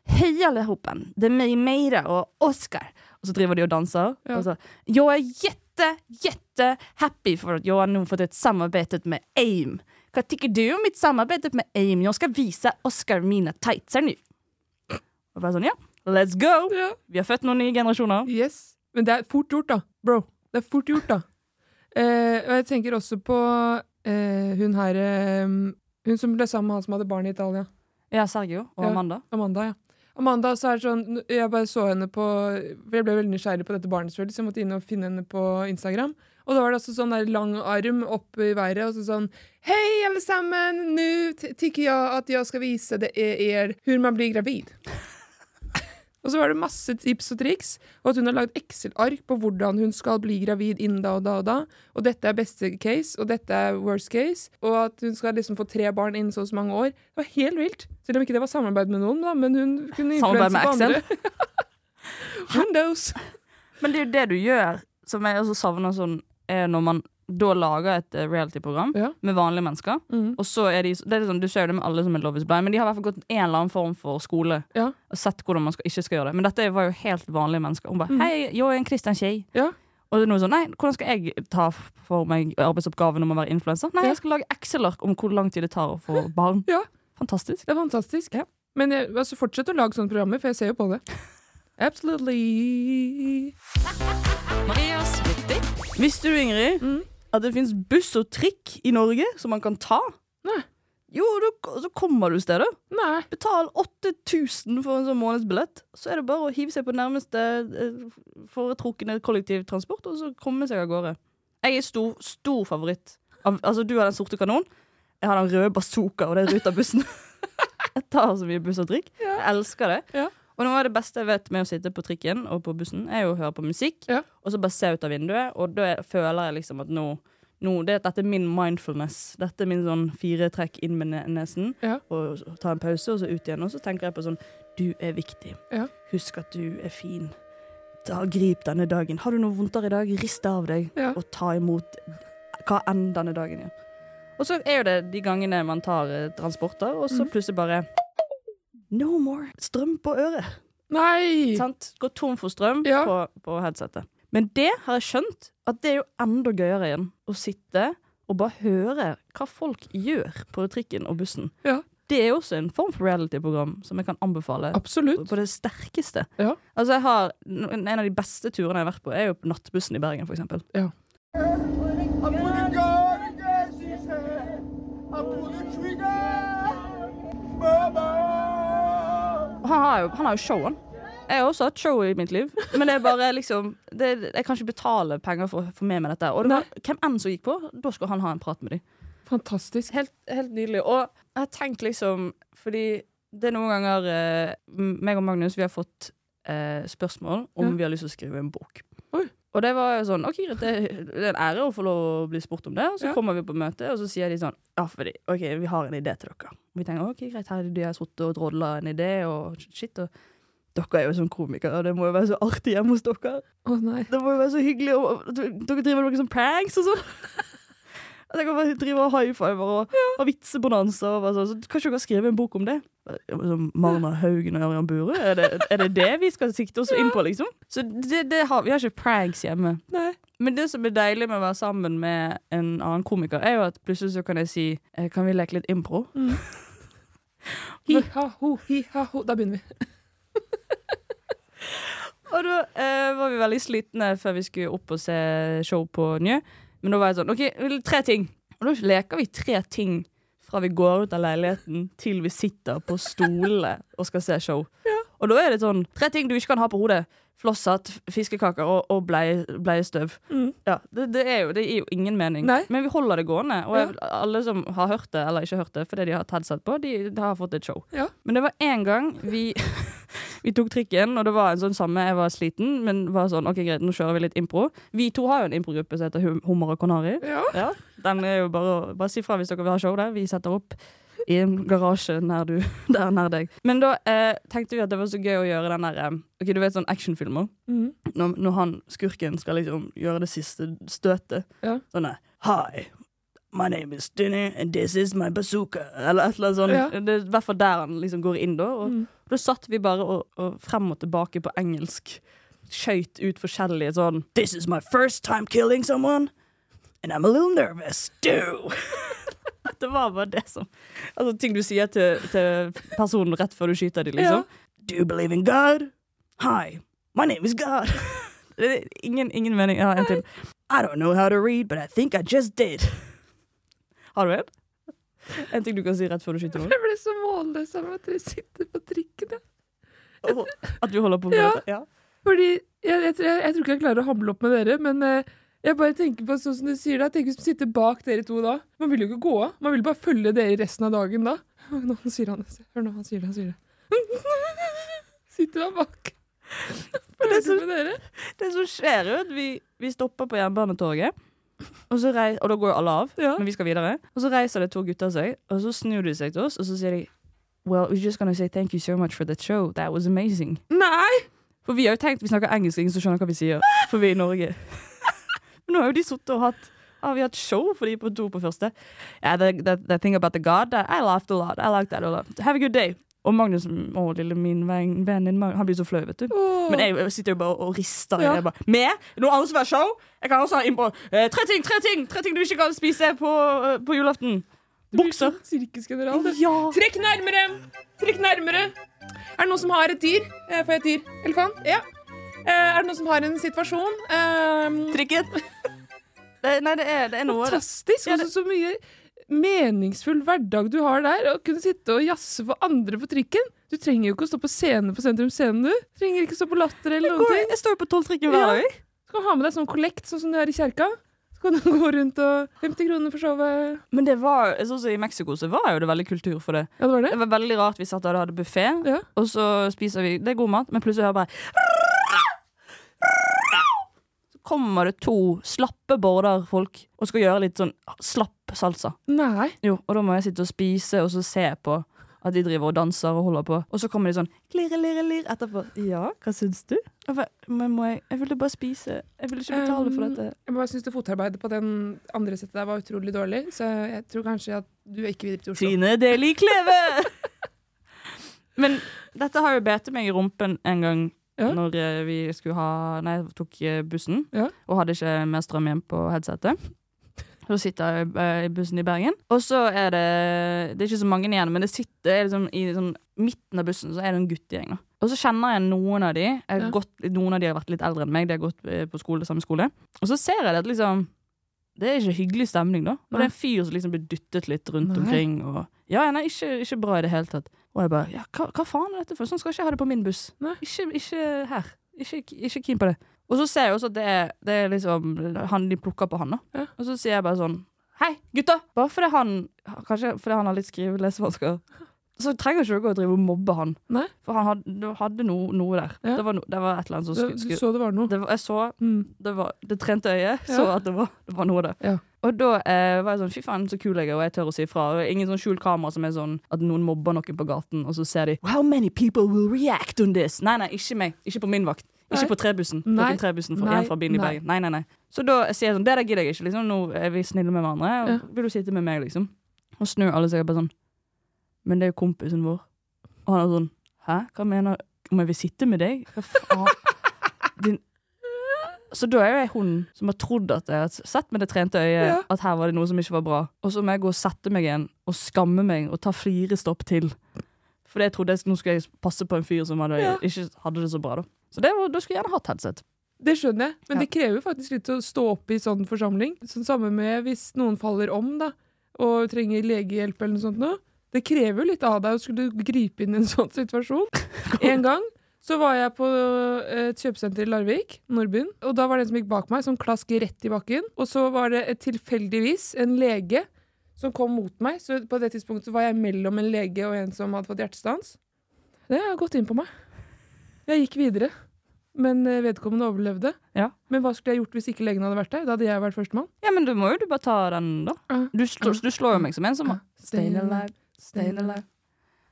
Hei, allihopen! Det er meg, Meira og Oscar. Og så driver de og danser. Ja. Og så Jeg er jätte, jätte happy for at jeg har nå fått et samarbeid med AIM. Hva tycker du om mitt samarbeid med AIM? Jeg skal vise Oscar mine tightser nå. Og bare sånn, ja, let's go! Ja. Vi har født noen nye generasjoner. Yes. Men det er fort gjort, da. Bro. Det er fort gjort, da. Eh, og jeg tenker også på eh, hun her eh, Hun som ble sammen med han som hadde barn i Italia. Ja, Sergio og Ja. Amanda. Amanda, ja. Amanda, så er det sånn Jeg bare så henne på For jeg ble veldig nysgjerrig på dette barnet, så jeg måtte inn og finne henne på Instagram. Og da var det altså sånn der lang arm opp i været, og så sånn Hei, alle sammen! Nå tykker jeg at jeg skal vise det er er hvordan man blir gravid. Og så var det masse tips og triks, og at hun har lagd Excel-ark på hvordan hun skal bli gravid innen da og da og da. Og dette er beste case, og dette er worst case. Og at hun skal liksom få tre barn innen så og så mange år. Det var helt vilt. Selv om ikke det var samarbeid med noen, da, men hun kunne influense på andre. Windows. Men det er jo det du gjør, som jeg også savner sånn, er når man da lager et eh, reality-program Ja. med vanlige mennesker. Mm. Og så er de, det er sånn, Du ser jo det med alle som er Love is blind, men de har i hvert fall gått en eller annen form for skole Ja. og sett hvordan man skal, ikke skal gjøre det. Men dette var jo helt vanlige mennesker. Hun bare mm. 'Hei, jeg er en kristen skei'. Ja. Og det er noe sånn, nei, hvordan skal jeg ta for meg arbeidsoppgaven om å være influenser? Nei, Ja. jeg skal lage Excel-ark om hvor lang tid det tar å få barn. Ja. Fantastisk. Det er fantastisk. Men jeg, altså, fortsett å lage sånne programmer, for jeg ser jo på det. Absolutely. Marias. Visste du, Ingrid, Mm. At det fins buss og trikk i Norge som man kan ta? Nei. Jo, da, så kommer du stedet. Nei. Betal 8000 for en sånn månedsbillett. Så er det bare å hive seg på nærmeste eh, foretrukne kollektivtransport og så komme seg av gårde. Jeg er stor, stor favoritt. Av, altså, du har den sorte kanon. Jeg har den røde bazooka, og det er Ruta-bussen. jeg tar så mye buss og trikk. Jeg elsker det. Ja. Og noe av det beste jeg vet med å sitte på trikken og på bussen, er jo å høre på musikk, Ja. og så bare se ut av vinduet, og da føler jeg liksom at nå, nå det, Dette er min mindfulness. Dette er min sånn fire trekk inn med nesen, Ja. og og ta en pause, og så ut igjen. Og så tenker jeg på sånn Du er viktig. Ja. Husk at du er fin. Da, grip denne dagen. Har du noe vondtere i dag, rist det av deg, og ta imot hva enn denne dagen gjør. Og så er jo det de gangene man tar eh, transporter, og så Mhm. plutselig bare No more strøm på øret. Nei! Sant? Gå tom for strøm Ja. på, på headsetet. Men det har jeg skjønt, at det er jo enda gøyere igjen. Å sitte og bare høre hva folk gjør på trikken og bussen. Ja. Det er jo også en form for reality-program som jeg kan anbefale Absolutt. på det sterkeste. Ja. Altså jeg har, En av de beste turene jeg har vært på, er jo på nattbussen i Bergen, for eksempel. Ja. Har jo, han har jo show, han. Jeg har også hatt show i mitt liv, men det er bare liksom det, Jeg kan ikke betale penger for å få med meg dette. Og det var, hvem enn som gikk på, da skulle han ha en prat med dem. Fantastisk. Helt, helt nydelig. Og jeg har tenkt liksom Fordi det er noen ganger eh, meg og Magnus vi har fått eh, spørsmål om Ja. vi har lyst til å skrive en bok. Oi. Og det var jo sånn OK, greit, det, det er en ære å få lov å bli spurt om det. Og så Ja. kommer vi på møte, og så sier de sånn Ja, fordi OK, vi har en idé til dere. Og vi tenker OK, greit, her er de har sittet og drodla en idé, og shit. Og dere er jo som komikere, og det må jo være så artig hjemme hos dere. Å nei. Det må jo være så hyggelig. Og, dere driver med noen sånn pranks og sånn. At jeg kan bare drive og high fiver og ha vitsebonanza. og sånn, Så kan ikke dere skrive en bok om det? Som Marna Haugen og Ørjan Bure? Er det, er det det vi skal sikte oss inn på, liksom? Så det, det har, Vi har ikke pranks hjemme. Nei. Men det som er deilig med å være sammen med en annen komiker, er jo at plutselig så kan jeg si eh, Kan vi leke litt impro? Hi-ha-ho, hi-ha-ho. Da begynner vi. Og da eh, var vi veldig slitne før vi skulle opp og se show på Njø. Men da var jeg sånn OK, tre ting. Og da leker vi tre ting fra vi går ut av leiligheten til vi sitter på stolene og skal se show. Og da er det sånn tre ting du ikke kan ha på hodet. Flosshatt, fiskekaker og, og bleie- bleiestøv. Mm. Ja, det, det, er jo, det gir jo ingen mening. Nei. Men vi holder det gående. Og Ja. jeg, alle som har hørt det eller ikke hørt det fordi de har hatt headset på, de, de har fått et show. Ja. Men det var én gang vi Vi tok trikken, og det var en sånn samme Jeg var sliten, men var sånn OK, greit, nå kjører vi litt impro. Vi to har jo en improgruppe som heter Hummer og Kanari. Ja. Ja, den er jo bare Bare si fra hvis dere vil ha show der. Vi setter opp i en garasje nær du, der nær deg. Men da eh, tenkte vi at det var så gøy å gjøre den der eh, Ok, Du vet sånn actionfilmer? Mm. Når, når han skurken skal liksom gjøre det siste støtet. Ja. Sånn der Hi, my name is Dinny, and this is my bazooka. Eller et eller annet sånt. Ja. Det er i hvert fall der han liksom går inn, da. Og Mhm. Da satt vi bare og, og frem og tilbake på engelsk. Skøyt ut forskjellige sånn This is my first time killing someone, and I'm a little nervous. Do! det var bare det som Altså ting du sier til, til personen rett før du skyter dem, liksom. Do you believe in God? Hi, my name is God. Det ingen, ingen mening. Ja, en til. I don't know how to read, but I think I just did. Har du en? En ting du kan si rett før du skyter noen? Jeg ble så målløs av at dere sitter på trikken. At du holder på med Ja. det? Ja. Fordi jeg, jeg, tror- jeg, jeg tror ikke jeg klarer å hamle opp med dere, men eh, jeg bare tenker på sånn som du sier det. Tenker hvis man sitter bak dere to da. Man vil jo ikke gå av. Man vil bare følge dere resten av dagen da. Nå sier han Hør nå, han sier det. Han sier det. Sitter han bak? Det dere? Det som skjer, er at vi, vi stopper på jernbanetoget. Og, så rei, og da går jo alle av, Ja. men vi skal videre. Og så reiser det to gutter seg, og så snur de seg til oss, og så sier de Well, we're just gonna say thank you so much for that show. That was amazing. Nei! For vi har jo tenkt, vi snakker engelsk, ingen som skjønner hva vi sier. For vi er i Norge. Men nå har jo de sittet og hatt har vi hatt show for de på to på første. Yeah, the, the, the thing about the God, that, I laughed a lot. I liked that a lot. Have a good day. Og Magnus, å lille min venn, din, han blir så flau, vet du. Oh. Men jeg sitter jo bare og rister. Ja. Jeg bare, Med noen andre som har show. Jeg kan også ha innpå eh, tre ting, tre ting tre ting du ikke kan spise på, eh, på julaften. Bukser. sånn Sirkusgeneral. Ja. Trekk nærmere! Trekk nærmere! Er det noen som har et dyr? Eh, Får jeg et dyr? Elefant? Ja. Eh, Er det noen som har en situasjon? Eh, Trikken. Det, nei, det er, det er noe Fantastisk! Ja, det- Også så mye meningsfull hverdag du har der. Å kunne sitte og jazze for andre på trikken. Du trenger jo ikke å stå på scene på Sentrum Scene, du. Trenger ikke å stå på Latter eller noe. Ting. Jeg står jo på tolvtrikken hver dag. Ja. Du kan ha med deg sånn kollekt, sånn som du har i kjerka. Kan du gå rundt og 50 kroner for showet. Men det var, sånn som i Mexico så var jo det veldig kultur for det. Ja, det var det? Det var veldig rart vi satt der og hadde buffé, Ja. og så spiser vi Det er god mat, men plutselig hører jeg bare Så kommer det to slappe borderfolk og skal gjøre litt sånn slapp salsa. Nei. Jo, og da må jeg sitte og spise og så se på at de driver og danser og holder på. Og så kommer de sånn lirre, lirre, lir etterpå. Ja, hva syns du? Jeg, men må jeg, jeg ville bare spise. Jeg ville ikke betale for Um, dette. Jeg bare syns det fotarbeidet på den andre settet der var utrolig dårlig, så jeg tror kanskje at du er ikke videre til Oslo. Trine Deli Kleve! Men dette har jo bete meg i rumpen en gang Ja. når eh, vi skulle ha Nei, tok eh, bussen Ja. og hadde ikke mer strøm igjen på headsetet. Så sitter jeg eh, i bussen i Bergen, og så er det Det er ikke så mange igjen, men det sitter er liksom, i liksom, midten av bussen så er det en guttegjeng. Og så kjenner jeg noen av de. Jeg Ja. gått, noen av de har vært litt eldre enn meg. De har gått eh, på skole, samme skole. Og så ser jeg det at liksom det er ikke hyggelig stemning, da. Og det er en fyr som liksom blir dyttet litt rundt Nei. omkring. Og, ja, nei, ikke, ikke bra i det hele tatt. Og jeg bare ja, hva, hva faen er dette for? Sånn skal jeg ikke ha det på min buss. Ikke, ikke her. Ikke, ikke keen på det. Og så ser jeg også at det er, det er liksom han de plukker på han, da. Ja. Og så sier jeg bare sånn Hei, gutta! Bare fordi han Kanskje fordi han har litt skrive- og lesevansker. Så trenger ikke dere og drive og mobbe han. Nei. For han hadde, hadde no, noe der. Ja. Det, var no, det var et eller annet som skulle, du så det var noe. det var, Jeg så Mm. det, var, det trente øyet Ja. så at det var, det var noe der. Ja. Og da eh, var jeg sånn, fy faen så kul jeg er, og jeg tør å si ifra. Ingen sånn skjult kamera som er sånn at noen mobber noen på gaten, og så ser de How many people will react on this? Nei, nei, ikke meg. Ikke på min vakt. Ikke på trebussen. Nei. Klokken trebussen for Nei. fra bilen i Nei. Bergen. Nei, nei, nei. Så da sier jeg sånn, det der gidder jeg ikke. liksom, Nå er vi snille med hverandre. Og Ja. Vil du sitte med meg, liksom? Og snur alle seg bare sånn Men det er jo kompisen vår. Og han er sånn Hæ? Hva mener? Om jeg vil sitte med deg? Hva faen? Din så da er jo jeg hun som har trodd at jeg har sett med det trente øyet Ja. at her var det noe som ikke var bra. Og så må jeg gå og sette meg igjen og skamme meg og ta fire stopp til. For jeg trodde jeg, nå skulle jeg passe på en fyr som hadde, Ja. ikke hadde det så bra. Da Så det da skulle jeg gjerne hatt headset. Det skjønner jeg, men Ja. det krever faktisk litt å stå opp i sånn forsamling. Sånn samme med hvis noen faller om da, og trenger legehjelp eller noe sånt nå. Det krever jo litt av deg å skulle gripe inn i en sånn situasjon. En gang så var jeg på eh, et kjøpesenter i Larvik, Nordbyen, og da var det en som gikk bak meg, som klask rett i bakken. Og så var det tilfeldigvis en lege som kom mot meg, så på det tidspunktet var jeg mellom en lege og en som hadde fått hjertestans. Det har gått inn på meg. Jeg gikk videre. Men eh, vedkommende overlevde. Ja. Men hva skulle jeg gjort hvis ikke legen hadde vært der? Da hadde jeg vært førstemann. Ja, men du må jo du bare ta den, da. Du, slår- du slår jo meg som en som. Staying alive, stay alive.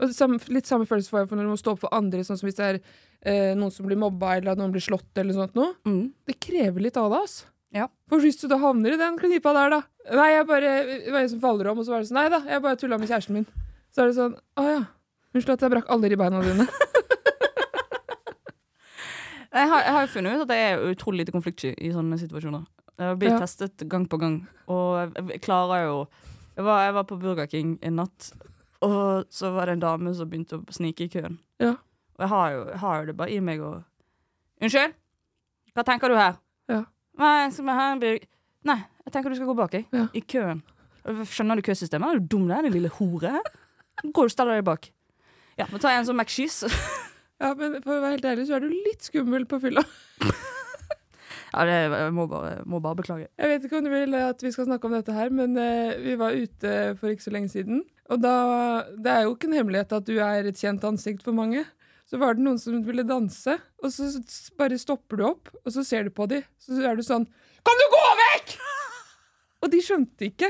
Og samme, litt samme følelse får jeg for når du må stå opp for andre, sånn som hvis det er eh, noen som blir mobba, eller at noen blir slått, eller sånt noe. Mm. Det krever litt av deg, altså. Ja. For hvis du da havner i den knipa der, da Nei, jeg bare Det var en som faller om, og så var det sånn Nei da, jeg bare tulla med kjæresten min. Så er det sånn Å ja. Unnskyld at jeg brakk alle ribbeina dine. Jeg har, jeg har jo funnet ut at jeg er utrolig lite konfliktsky i sånne situasjoner. Jeg har blitt Ja. testet gang på gang, og jeg, klarer jo jeg var, jeg var på Burger King en natt, og så var det en dame som begynte å snike i køen. Ja. Og jeg har jo, jeg har jo det bare i meg å Unnskyld? Hva tenker du her? Ja. Nei, jeg. Nei, jeg tenker du skal gå bak, jeg. Ja. I køen. Skjønner du køsystemet? Er du dum, den lille hore? Går du og steller deg bak. Ja, tar jeg en sånn McSheese. Ja, men for å være helt ærlig, så er du litt skummel på fylla. Ja, det, jeg må bare, må bare beklage. Jeg vet ikke om du vil at vi skal snakke om dette her, men eh, vi var ute for ikke så lenge siden. Og da Det er jo ikke en hemmelighet at du er et kjent ansikt for mange. så var det noen som ville danse, og så bare stopper du opp, og så ser du på dem, så er du sånn Kan du gå vekk?! Og de skjønte ikke.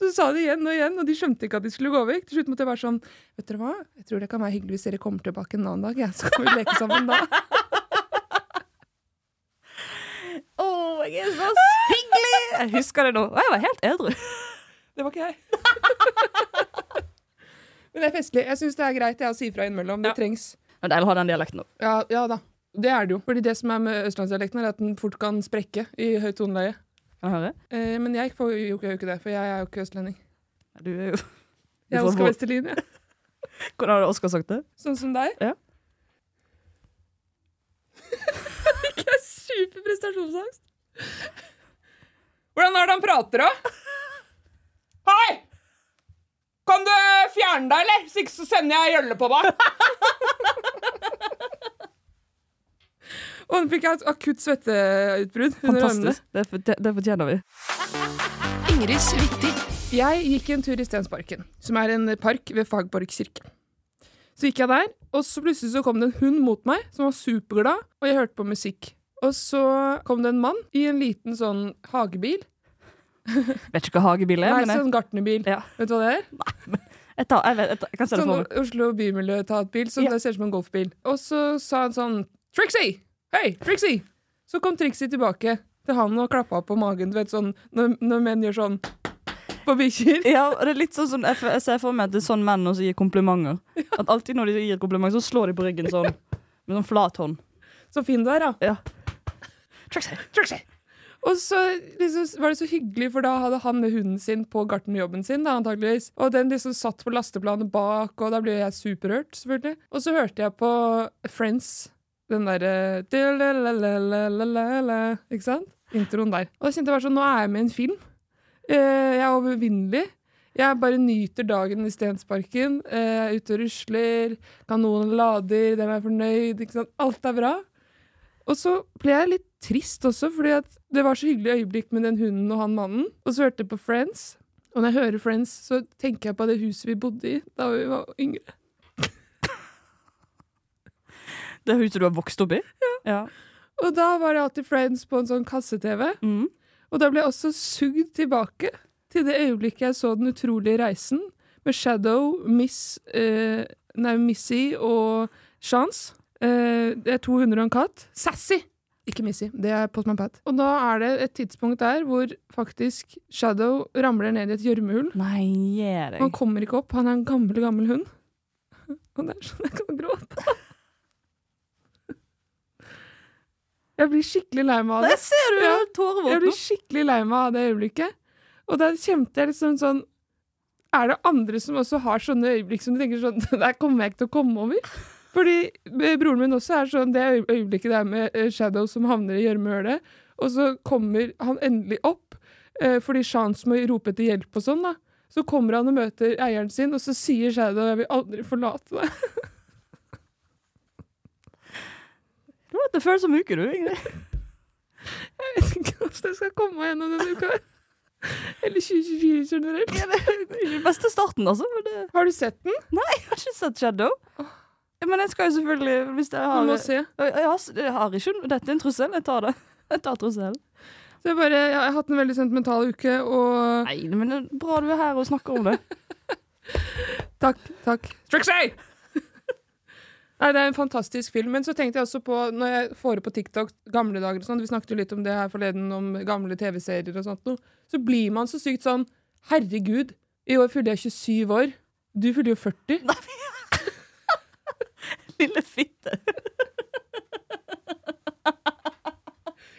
Så du sa det igjen og igjen, og de skjønte ikke at de skulle gå vekk. Til slutt måtte jeg være sånn Vet dere hva, jeg tror det kan være hyggelig hvis dere kommer tilbake en annen dag, ja. så kan vi leke sammen da. Å, jeg er så hyggelig! Jeg husker det nå. Og jeg var helt edru. Det var ikke jeg. Men det er festlig. Jeg syns det er greit jeg, å si fra innimellom. Det Ja. trengs. Er deilig å ha den dialekten òg. Ja, ja da. Det er det jo. Fordi det som er med østlandsdialekten, er at den fort kan sprekke i høyt toneleie. Kan jeg høre? Eh, men jeg får jo ikke, ikke det, for jeg er jo ikke østlending. Du er jo Jeg er Oskar Vestelin, jeg. Hvordan hadde Oskar sagt det? Sånn som deg. Ja. ikke er super prestasjonsangst. Hvordan er det han prater, da? Hei! Kan du fjerne deg, eller? Hvis ikke så sender jeg gjølle på deg. Og hun fikk et akutt svetteutbrudd. Fantastisk. Det, det, fortjener vi. Ingrid Svitti. Jeg gikk en tur i Stensparken, som er en park ved Fagborg kirke. Så gikk jeg der, og så plutselig så kom det en hund mot meg, som var superglad, og jeg hørte på musikk. Og så kom det en mann i en liten sånn hagebil. Vet ikke hva hagebil er, Nei, men sånn gartnerbil. Ja. Vet du hva det er? jeg, tar, jeg, vet, jeg, kan se det Sånn for meg. Oslo bymiljø tar et bil, som Ja. det ser ut som en golfbil. Og så sa han sånn Trixie! Hei, Trixie! Så kom Trixie tilbake til han og klappa på magen, du vet sånn når, når menn gjør sånn på bikkjer. Ja, det er litt sånn som jeg, ser for meg at det er sånn menn også gir komplimenter. At alltid når de gir komplimenter, så slår de på ryggen sånn med sånn flat hånd. Så fin du er, da. Ja. Trixie! Og så liksom, var det så hyggelig, for da hadde han med hunden sin på gartnerjobben sin. da, antageligvis. Og den liksom satt på lasteplanet bak, og da ble jeg superhørt, selvfølgelig. Og så hørte jeg på Friends, den derre Ikke sant? Introen der. Og da kjente jeg bare sånn, nå er jeg med i en film. Eh, jeg er overvinnelig. Jeg bare nyter dagen i Stensparken. Eh, Jeg er ute og rusler, kanonen lader, den er fornøyd. ikke sant? Alt er bra. Og så ble jeg litt trist også, fordi det var så hyggelig øyeblikk med den hunden og han mannen. Og så hørte jeg på Friends. Og når jeg hører Friends, så tenker jeg på det huset vi bodde i da vi var yngre. Det huset du har vokst opp i? Ja. Og da var det alltid Friends på en sånn kasse-TV. Mm. Og da ble jeg også sugd tilbake til det øyeblikket jeg så Den utrolige reisen med Shadow, Miss eh, Nei, Missy og Chance. Eh, det er to hunder og en katt. Sassy! Ikke Missy, det er Postman Pat. Og da er det et tidspunkt der hvor faktisk Shadow ramler ned i et gjørmehull. Han kommer ikke opp. Han er en gammel, gammel hund. Og det er sånn jeg kan gråte. Jeg blir skikkelig lei meg av det. Der ser du! Ja. Tårevåt Jeg blir skikkelig lei meg av det øyeblikket. Og da kjente jeg liksom sånn Er det andre som også har sånne øyeblikk som de tenker sånn Det der kommer jeg ikke til å komme over? Fordi broren min også er sånn det øyeblikket der med eh, Shadow som havner i gjørmehølet, og så kommer han endelig opp, eh, fordi Chance må rope etter hjelp og sånn, da. Så kommer han og møter eieren sin, og så sier Shadow 'jeg vil aldri forlate deg'. Du vet, Det føles som uke, du. Ingrid. Jeg vet ikke hvordan jeg skal komme meg gjennom denne uka. Eller 2024 generelt. Ja, det er den beste starten, altså. Det... Har du sett den? Nei, jeg har ikke sett Shadow. Ja, men jeg skal jo selvfølgelig Hvis jeg Du må se. Jeg, jeg, har, jeg har ikke Dette er en trussel. Jeg tar det. Jeg tar trusselen. Så jeg, bare, jeg har hatt en veldig sentimental uke, og Nei, men det er bra du er her og snakker om det. Takk. takk. Strixie! Nei, Det er en fantastisk film. Men så tenkte jeg også på, når jeg får det på TikTok, gamle dager og sånn, vi snakket jo litt om det her forleden, om gamle TV-serier og sånt noe, så blir man så sykt sånn Herregud, i år fyller jeg 27 år. Du fyller jo 40. Lille fitte.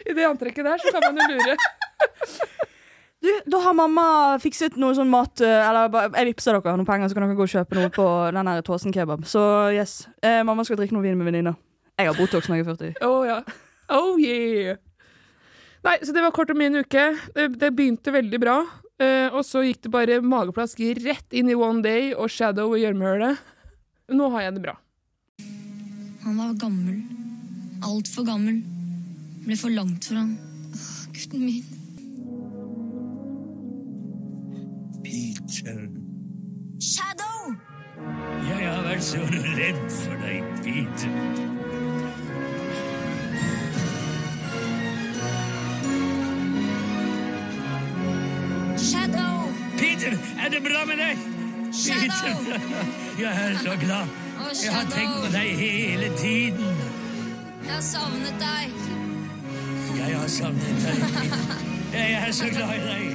I det antrekket der så kan man jo lure. Du, da har mamma fikset noe sånn mat eh, Eller jeg vippser dere noen penger, så kan dere gå og kjøpe noe på den her Tåsen kebab. Så yes. Eh, mamma skal drikke noe vin med venninner. Jeg har Botox når jeg er 40. Oh ja. Oh yeah. Nei, så det var kort om min uke. Det, det begynte veldig bra. eh, og så gikk det bare mageplask rett inn i One Day og Shadow og gjørmehølet. Nå har jeg det bra. Han var gammel. Altfor gammel. Ble for langt for han. Åh, gutten min. Shadow! Jeg har vært så redd for deg, Peter. Shadow! Peter, er det bra med deg? Shadow! Peter, jeg er så glad. Jeg har tenkt på deg hele tiden. Jeg har savnet deg. Jeg har savnet deg, Jeg er så glad i deg.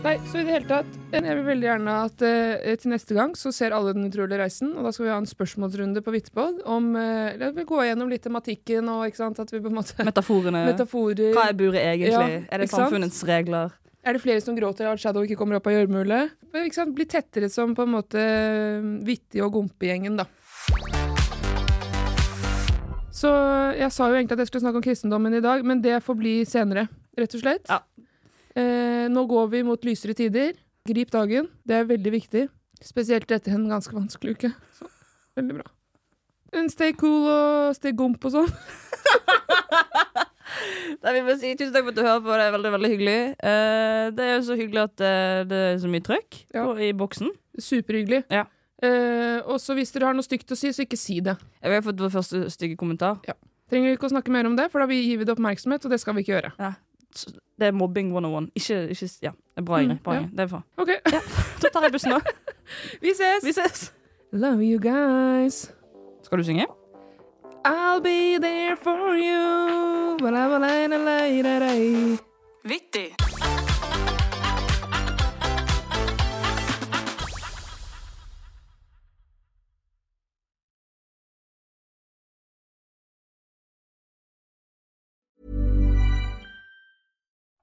Nei, så i det hele tatt Jeg vil veldig gjerne at eh, til neste gang så ser alle Den utrolige reisen, og da skal vi ha en spørsmålsrunde på Vittpod om eh, eller Vi går gjennom litt tematikken og ikke sant, at vi på en måte Metaforene. Metaforer. Hva er buret egentlig? Ja, er det samfunnets regler? Er det flere som gråter av at Shadow ikke kommer opp av sant, Bli tettere som på en måte Vittig og gompegjengen, da. Så jeg sa jo egentlig at jeg skulle snakke om kristendommen i dag, men det får bli senere, rett og slett. Ja. Eh, nå går vi mot lysere tider. Grip dagen. Det er veldig viktig. Spesielt etter en ganske vanskelig uke. Så veldig bra. Men stay cool og stay gomp og sånn. Vi må si Tusen takk for at du hører på. Det er veldig veldig hyggelig. Eh, det er jo så hyggelig at eh, det er så mye trøkk Ja. i boksen. Superhyggelig. Ja. Eh, og så hvis dere har noe stygt å si, så ikke si det. Jeg har fått vår første stygge kommentar. Trenger ikke å snakke mer om det, for da gir vi det oppmerksomhet, og det skal vi ikke gjøre. Ja. Det er mobbing 101. Ikke, ikke Ja, det er bra, Mm, Ingrid. Bra. Ingrid. Det er bra. OK, Da tar jeg bussen nå. vi ses! Vi ses. Love you guys. Skal du synge? I'll be there for you. Vittig.